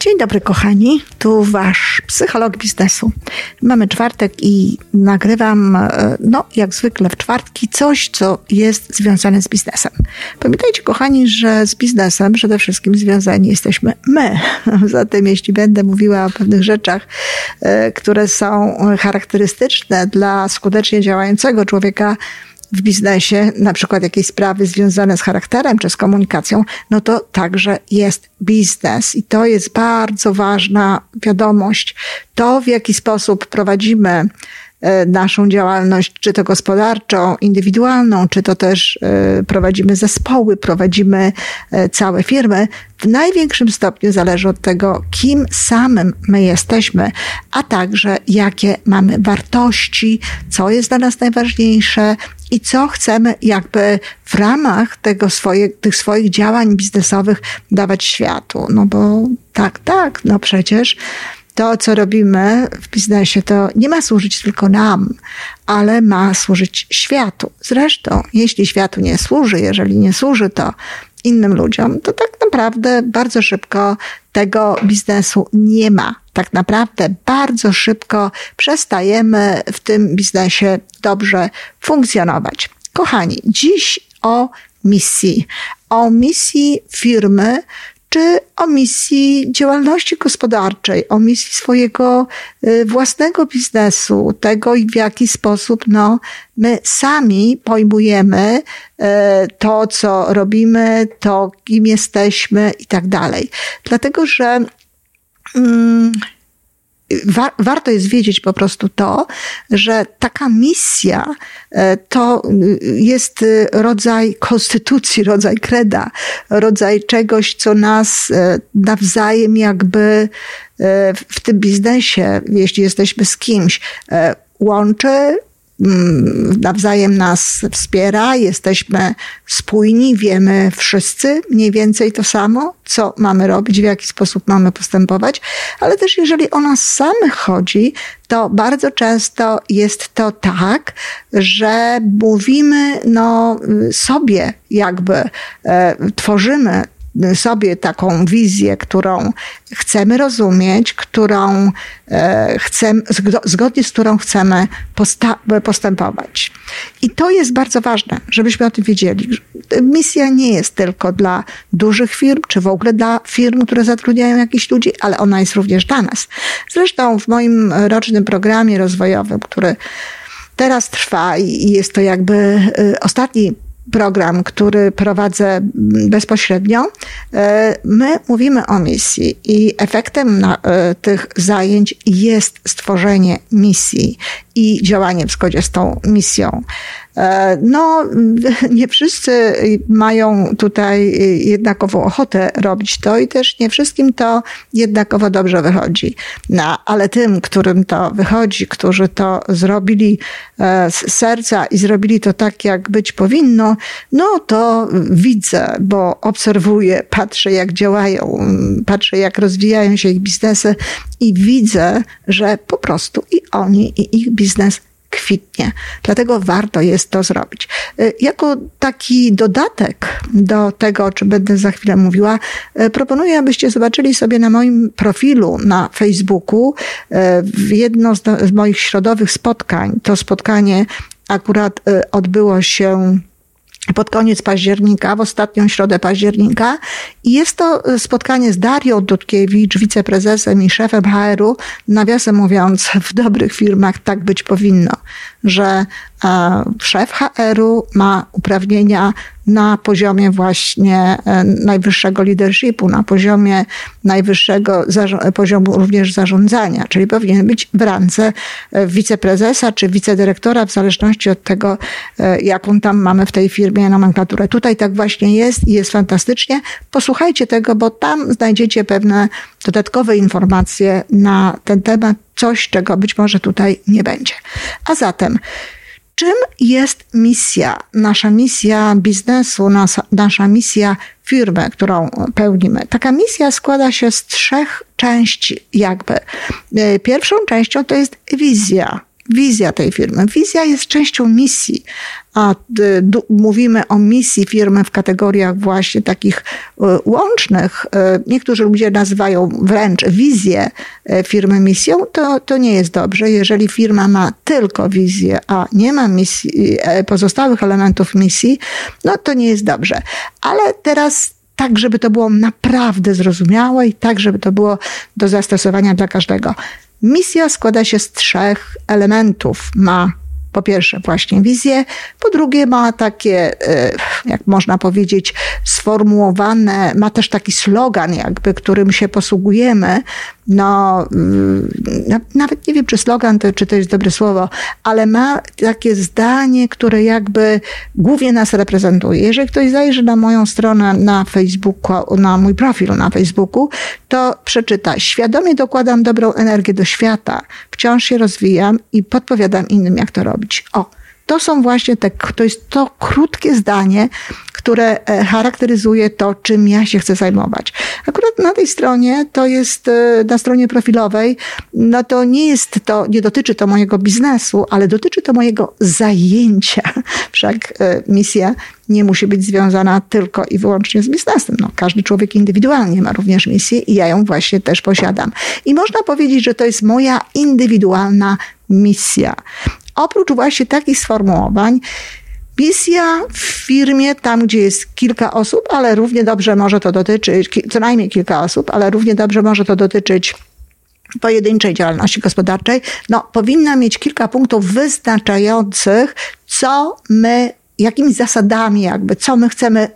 Dzień dobry, kochani. Tu wasz psycholog biznesu. Mamy czwartek i nagrywam, e, no, jak zwykle w czwartki, coś, co jest związane z biznesem. Pamiętajcie, kochani, że z biznesem przede wszystkim związani jesteśmy my. Zatem, jeśli będę mówiła o pewnych rzeczach, e, które są charakterystyczne dla skutecznie działającego człowieka, w biznesie, na przykład jakieś sprawy związane z charakterem czy z komunikacją, no to także jest biznes. I to jest bardzo ważna wiadomość. To, w jaki sposób prowadzimy e, naszą działalność, czy to gospodarczą, indywidualną, czy to też e, prowadzimy zespoły, prowadzimy e, całe firmy, w największym stopniu zależy od tego, kim samym my jesteśmy, a także jakie mamy wartości, co jest dla nas najważniejsze, i co chcemy jakby w ramach tego swoje, tych swoich działań biznesowych dawać światu. No bo tak, tak, no przecież to, co robimy w biznesie, to nie ma służyć tylko nam, ale ma służyć światu. Zresztą, jeśli światu nie służy, jeżeli nie służy to innym ludziom, to tak naprawdę bardzo szybko tego biznesu nie ma. Tak naprawdę bardzo szybko przestajemy w tym biznesie dobrze funkcjonować. Kochani, dziś o misji. O misji firmy, czy o misji działalności gospodarczej, o misji swojego y, własnego biznesu, tego w jaki sposób no, my sami pojmujemy y, to, co robimy, to kim jesteśmy i tak dalej. Dlatego, że mm, wa warto jest wiedzieć po prostu to, że taka misja e, to y, jest rodzaj konstytucji, rodzaj kreda, rodzaj czegoś, co nas e, nawzajem jakby e, w tym biznesie, jeśli jesteśmy z kimś, łączy, nawzajem nas wspiera, jesteśmy spójni, wiemy wszyscy mniej więcej to samo, co mamy robić, w jaki sposób mamy postępować, ale też jeżeli o nas samych chodzi, to bardzo często jest to tak, że mówimy no, sobie jakby, e, tworzymy sobie taką wizję, którą chcemy rozumieć, którą e, chcemy, zgodnie z którą chcemy postępować. I to jest bardzo ważne, żebyśmy o tym wiedzieli. Misja nie jest tylko dla dużych firm, czy w ogóle dla firm, które zatrudniają jakichś ludzi, ale ona jest również dla nas. Zresztą w moim rocznym programie rozwojowym, który teraz trwa i jest to jakby e, ostatni program, który prowadzę bezpośrednio, e, my mówimy o misji i efektem e, tych zajęć jest stworzenie misji i działanie w zgodzie z tą misją. E, no, nie wszyscy mają tutaj jednakową ochotę robić to i też nie wszystkim to jednakowo dobrze wychodzi. No, ale tym, którym to wychodzi, którzy to zrobili e, z serca i zrobili to tak, jak być powinno, no to widzę, bo obserwuję, patrzę, jak działają, patrzę, jak rozwijają się ich biznesy i widzę, że po prostu i oni, i ich biznes kwitnie. Dlatego warto jest to zrobić. Y, jako taki dodatek do tego, o czym będę za chwilę mówiła, y, proponuję, abyście zobaczyli sobie na moim profilu na Facebooku y, jedno z moich środowych spotkań. To spotkanie akurat odbyło się pod koniec października, w ostatnią środę października. I jest to spotkanie z Darią Dudkiewicz, wiceprezesem i szefem HR-u. Nawiasem mówiąc, w dobrych firmach tak być powinno, że szef HR-u ma uprawnienia na poziomie właśnie e, najwyższego leadershipu, na poziomie najwyższego poziomu również zarządzania, czyli powinien być w randze e, wiceprezesa czy wicedyrektora, w zależności od tego, e, jaką tam mamy w tej firmie nomenklaturę. Tutaj tak właśnie jest i jest fantastycznie. Posłuchajcie tego, bo tam znajdziecie pewne dodatkowe informacje na ten temat, coś, czego być może tutaj nie będzie. A zatem, czym jest misja, nasza misja biznesu, nasza, nasza misja firmy, którą pełnimy. Taka misja składa się z trzech części, jakby. E, pierwszą częścią to jest wizja. wizja tej firmy. Wizja jest częścią misji, a mówimy o misji firmy w kategoriach właśnie takich e, łącznych. E, niektórzy ludzie nazywają wręcz wizję firmy misją, to, to nie jest dobrze. Jeżeli firma ma tylko wizję, a nie ma misji, pozostałych elementów misji, no to nie jest dobrze. Ale teraz tak, żeby to było naprawdę zrozumiałe i tak, żeby to było do zastosowania dla każdego. Misja składa się z trzech elementów. Ma po pierwsze właśnie wizję, po drugie ma takie, e, jak można powiedzieć, sformułowane, ma też taki slogan jakby, którym się posługujemy, no, mm, nawet nie wiem, czy slogan, to, czy to jest dobre słowo, ale ma takie zdanie, które jakby głównie nas reprezentuje. Jeżeli ktoś zajrzy na moją stronę na Facebooku, na mój profil na Facebooku, to przeczyta. Świadomie dokładam dobrą energię do świata, wciąż się rozwijam i podpowiadam innym, jak to robić. O, to są właśnie te, to jest to krótkie zdanie, które e, charakteryzuje to, czym ja się chcę zajmować. Akurat na tej stronie, to jest e, na stronie profilowej, no to nie jest to, nie dotyczy to mojego biznesu, ale dotyczy to mojego zajęcia. Wszak e, misja nie musi być związana tylko i wyłącznie z biznesem. No, każdy człowiek indywidualnie ma również misję i ja ją właśnie też posiadam. I można powiedzieć, że to jest moja indywidualna misja. Oprócz właśnie takich sformułowań, misja w firmie, tam gdzie jest kilka osób, ale równie dobrze może to dotyczyć, co najmniej kilka osób, ale równie dobrze może to dotyczyć pojedynczej działalności gospodarczej, no, powinna mieć kilka punktów wyznaczających, co my jakimi zasadami, jakby, co my chcemy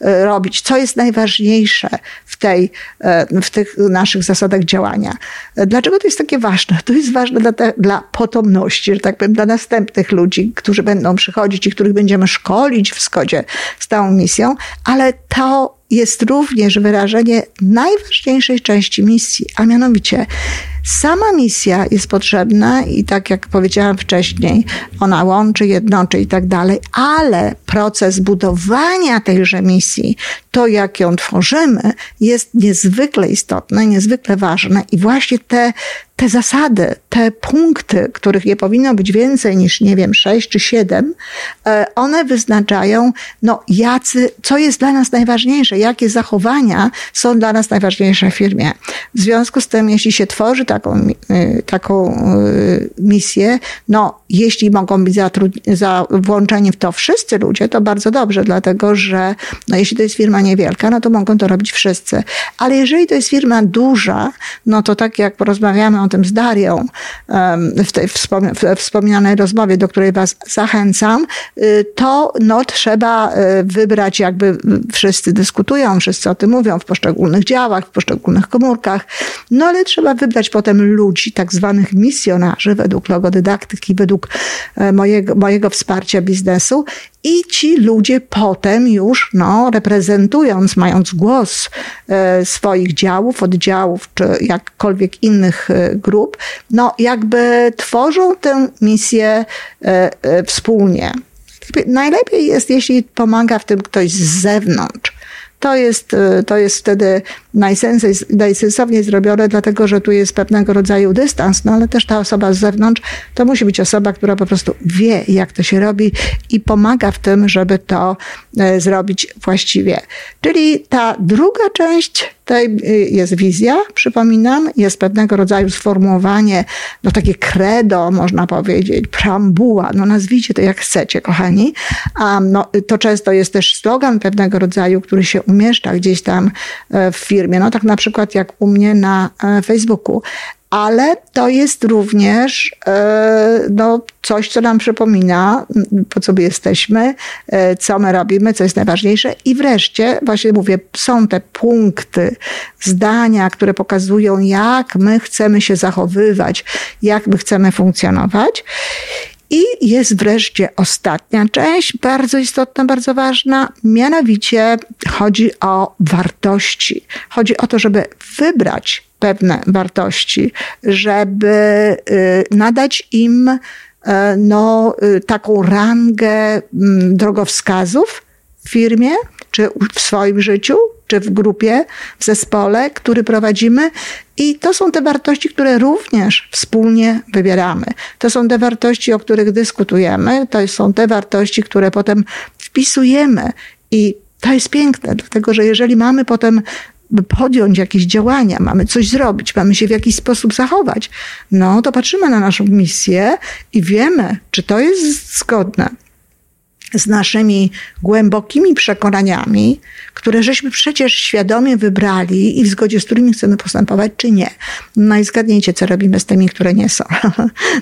e, robić, co jest najważniejsze w, tej, e, w tych naszych zasadach działania. E, dlaczego to jest takie ważne? To jest ważne dla, te, dla potomności, że tak powiem, dla następnych ludzi, którzy będą przychodzić i których będziemy szkolić w zgodzie z tą misją, ale to jest również wyrażenie najważniejszej części misji, a mianowicie sama misja jest potrzebna i tak jak powiedziałam wcześniej, ona łączy, jednoczy i tak dalej, ale proces budowania tejże misji, to jak ją tworzymy, jest niezwykle istotne, niezwykle ważne i właśnie te te zasady, te punkty, których nie powinno być więcej niż, nie wiem, sześć czy siedem, e, one wyznaczają, no, jacy, co jest dla nas najważniejsze, jakie zachowania są dla nas najważniejsze w firmie. W związku z tym, jeśli się tworzy taką, e, taką e, misję, no, jeśli mogą być za włączeni w to wszyscy ludzie, to bardzo dobrze, dlatego że, no, jeśli to jest firma niewielka, no to mogą to robić wszyscy. Ale jeżeli to jest firma duża, no to tak jak porozmawiamy o tym z Darią w tej wspomnianej rozmowie, do której Was zachęcam, y, to no, trzeba y, wybrać, jakby wszyscy dyskutują, wszyscy o tym mówią w poszczególnych działach, w poszczególnych komórkach, no ale trzeba wybrać potem ludzi, tak zwanych misjonarzy według logodydaktyki, według e, mojego, mojego wsparcia biznesu i ci ludzie potem już, no, reprezentując, mając głos e, swoich działów, oddziałów, czy jakkolwiek innych e, grup, no, jakby tworzą tę misję wspólnie. Najlepiej jest, jeśli pomaga w tym ktoś z zewnątrz. To jest, to jest wtedy najsensowniej, najsensowniej zrobione, dlatego że tu jest pewnego rodzaju dystans, no ale też ta osoba z zewnątrz to musi być osoba, która po prostu wie, jak to się robi i pomaga w tym, żeby to e, zrobić właściwie. Czyli ta druga część tej e, jest wizja, przypominam, jest pewnego rodzaju sformułowanie, no takie credo, można powiedzieć, preambuła, no nazwijcie to jak chcecie, kochani. A no, to często jest też slogan pewnego rodzaju, który się umieszcza gdzieś tam e, w firmie, firmie, no tak na przykład jak u mnie na e, Facebooku. Ale to jest również e, no, coś, co nam przypomina, po co my jesteśmy, e, co my robimy, co jest najważniejsze. I wreszcie, właśnie mówię, są te punkty, zdania, które pokazują, jak my chcemy się zachowywać, jak my chcemy funkcjonować. I jest wreszcie ostatnia część, bardzo istotna, bardzo ważna, mianowicie chodzi o wartości. Chodzi o to, żeby wybrać pewne wartości, żeby y, nadać im y, no, y, taką rangę mm, drogowskazów w firmie czy w swoim życiu, czy w grupie, w zespole, który prowadzimy. I to są te wartości, które również wspólnie wybieramy. To są te wartości, o których dyskutujemy. To są te wartości, które potem wpisujemy. I to jest piękne, dlatego że jeżeli mamy potem podjąć jakieś działania, mamy coś zrobić, mamy się w jakiś sposób zachować, no to patrzymy na naszą misję i wiemy, czy to jest zgodne z naszymi głębokimi przekonaniami, które żeśmy przecież świadomie wybrali i w zgodzie z którymi chcemy postępować, czy nie. No i zgadnijcie, co robimy z tymi, które nie są.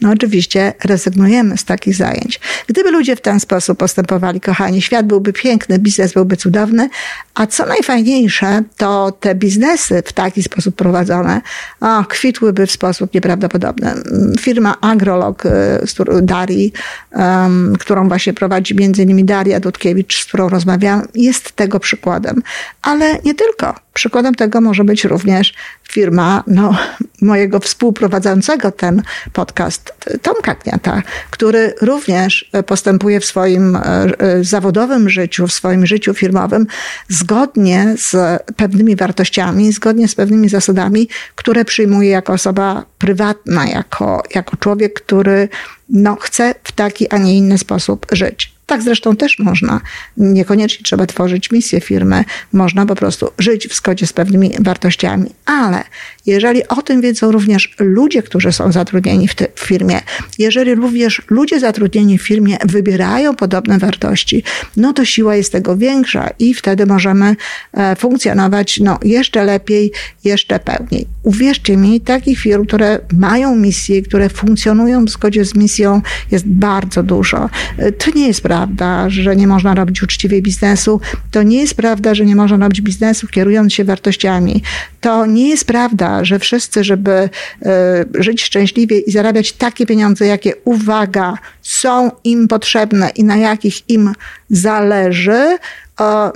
No oczywiście rezygnujemy z takich zajęć. Gdyby ludzie w ten sposób postępowali, kochani, świat byłby piękny, biznes byłby cudowny, a co najfajniejsze, to te biznesy w taki sposób prowadzone o, kwitłyby w sposób nieprawdopodobny. Firma Agrolog z Darii, um, którą właśnie prowadzi między innymi Daria Dudkiewicz, z którą rozmawiam, jest tego przykładem. Ale nie tylko. Przykładem tego może być również firma no, mojego współprowadzącego ten podcast, Tomka Kniata, który również postępuje w swoim e, e, zawodowym życiu, w swoim życiu firmowym zgodnie z pewnymi wartościami, zgodnie z pewnymi zasadami, które przyjmuje jako osoba prywatna, jako, jako człowiek, który no, chce w taki, a nie inny sposób żyć. Tak zresztą też można. Niekoniecznie trzeba tworzyć misję firmy. Można po prostu żyć w zgodzie z pewnymi wartościami. Ale jeżeli o tym wiedzą również ludzie, którzy są zatrudnieni w, w firmie, jeżeli również ludzie zatrudnieni w firmie wybierają podobne wartości, no to siła jest tego większa i wtedy możemy e, funkcjonować no, jeszcze lepiej, jeszcze pełniej. Uwierzcie mi, takich firm, które mają misję, które funkcjonują w zgodzie z misją, jest bardzo dużo. E, to nie jest prawda, że nie można robić uczciwie biznesu. To nie jest prawda, że nie można robić biznesu kierując się wartościami. To nie jest prawda, że wszyscy, żeby e, żyć szczęśliwie i zarabiać takie pieniądze, jakie, uwaga, są im potrzebne i na jakich im zależy,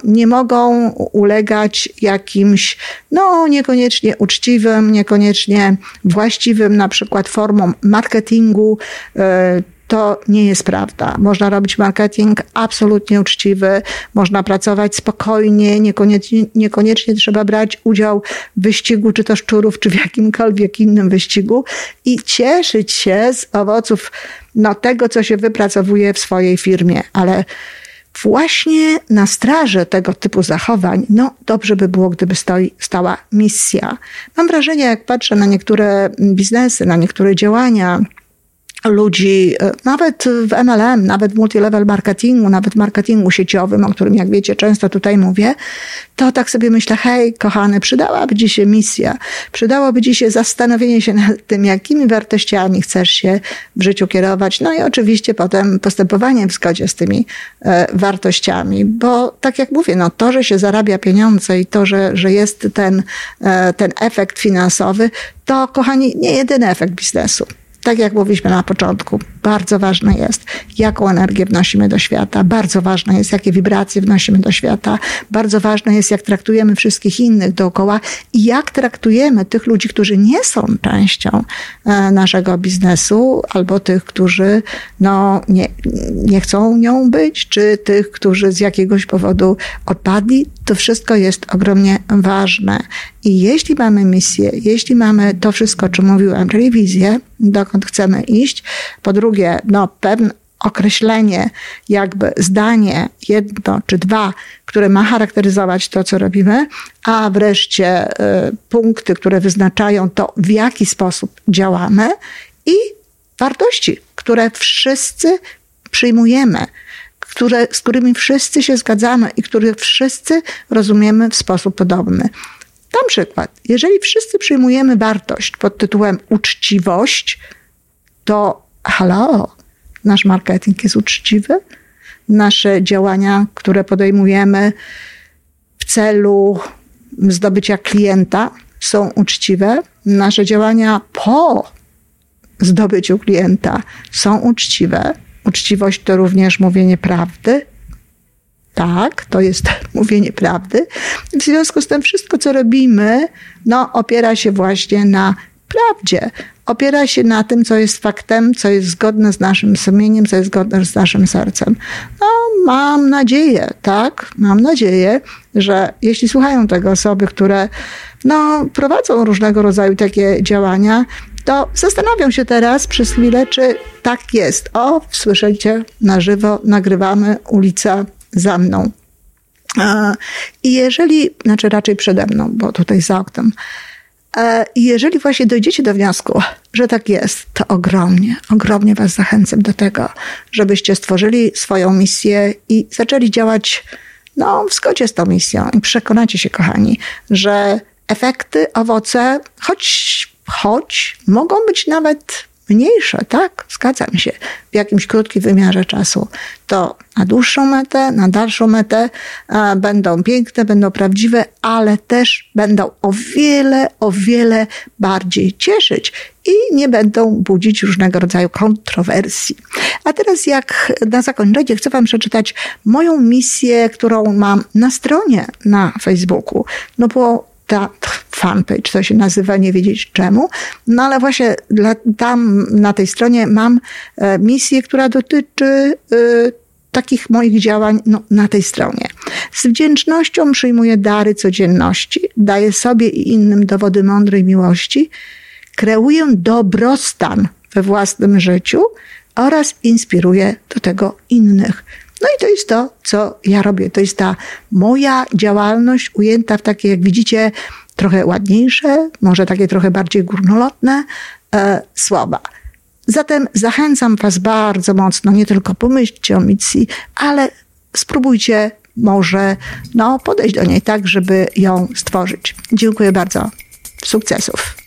nie mogą ulegać jakimś, no niekoniecznie uczciwym, niekoniecznie właściwym na przykład formom marketingu, e, to nie jest prawda. Można robić marketing absolutnie uczciwy, można pracować spokojnie, niekoniecznie, niekoniecznie trzeba brać udział w wyścigu, czy to szczurów, czy w jakimkolwiek innym wyścigu i cieszyć się z owoców no, tego, co się wypracowuje w swojej firmie. Ale właśnie na straży tego typu zachowań, no dobrze by było, gdyby stoi, stała misja. Mam wrażenie, jak patrzę na niektóre biznesy, na niektóre działania, ludzi, e, nawet w MLM, nawet w multilevel marketingu, nawet marketingu sieciowym, o którym, jak wiecie, często tutaj mówię, to tak sobie myślę, hej, kochany, przydałaby ci się misja, przydałoby ci się zastanowienie się nad tym, jakimi wartościami chcesz się w życiu kierować, no i oczywiście potem postępowanie w zgodzie z tymi e, wartościami, bo tak jak mówię, no to, że się zarabia pieniądze i to, że, że jest ten, e, ten efekt finansowy, to, kochani, nie jedyny efekt biznesu tak jak mówiliśmy na początku, bardzo ważne jest, jaką energię wnosimy do świata, bardzo ważne jest, jakie wibracje wnosimy do świata, bardzo ważne jest, jak traktujemy wszystkich innych dookoła i jak traktujemy tych ludzi, którzy nie są częścią e, naszego biznesu, albo tych, którzy no, nie, nie chcą nią być, czy tych, którzy z jakiegoś powodu odpadli. To wszystko jest ogromnie ważne. I jeśli mamy misję, jeśli mamy to wszystko, o czym mówiłam, czyli wizję, dokąd chcemy iść, po drugie, no, pewne określenie, jakby zdanie jedno czy dwa, które ma charakteryzować to, co robimy, a wreszcie y, punkty, które wyznaczają to, w jaki sposób działamy i wartości, które wszyscy przyjmujemy, które, z którymi wszyscy się zgadzamy i które wszyscy rozumiemy w sposób podobny. Dam przykład. Jeżeli wszyscy przyjmujemy wartość pod tytułem uczciwość, to halo, nasz marketing jest uczciwy, nasze działania, które podejmujemy w celu zdobycia klienta, są uczciwe, nasze działania po zdobyciu klienta są uczciwe. Uczciwość to również mówienie prawdy, tak, to jest mówienie prawdy. W związku z tym wszystko, co robimy, no, opiera się właśnie na prawdzie. Opiera się na tym, co jest faktem, co jest zgodne z naszym sumieniem, co jest zgodne z naszym sercem. No, mam nadzieję, tak, mam nadzieję, że jeśli słuchają tego osoby, które no, prowadzą różnego rodzaju takie działania, to zastanawiam się teraz przez chwilę, czy tak jest. O, słyszycie na żywo, nagrywamy, ulica za mną. I jeżeli, znaczy raczej przede mną, bo tutaj za oknem, i jeżeli właśnie dojdziecie do wniosku, że tak jest, to ogromnie, ogromnie Was zachęcam do tego, żebyście stworzyli swoją misję i zaczęli działać no, w zgodzie z tą misją. I przekonacie się, kochani, że efekty, owoce, choć, choć mogą być nawet mniejsze, tak? Zgadzam się. W jakimś krótkim wymiarze czasu. To na dłuższą metę, na dalszą metę e, będą piękne, będą prawdziwe, ale też będą o wiele, o wiele bardziej cieszyć i nie będą budzić różnego rodzaju kontrowersji. A teraz jak na zakończenie chcę wam przeczytać moją misję, którą mam na stronie na Facebooku. No bo ta fanpage, to się nazywa, nie wiedzieć czemu. No ale właśnie dla, tam na tej stronie mam e, misję, która dotyczy y, takich moich działań no, na tej stronie. Z wdzięcznością przyjmuję dary codzienności, daję sobie i innym dowody mądrej miłości, kreuję dobrostan we własnym życiu oraz inspiruję do tego innych. No i to jest to, co ja robię. To jest ta moja działalność ujęta w takie, jak widzicie, trochę ładniejsze, może takie trochę bardziej górnolotne e, słowa. Zatem zachęcam Was bardzo mocno, nie tylko pomyślcie o misji, ale spróbujcie może no, podejść do niej tak, żeby ją stworzyć. Dziękuję bardzo. Sukcesów.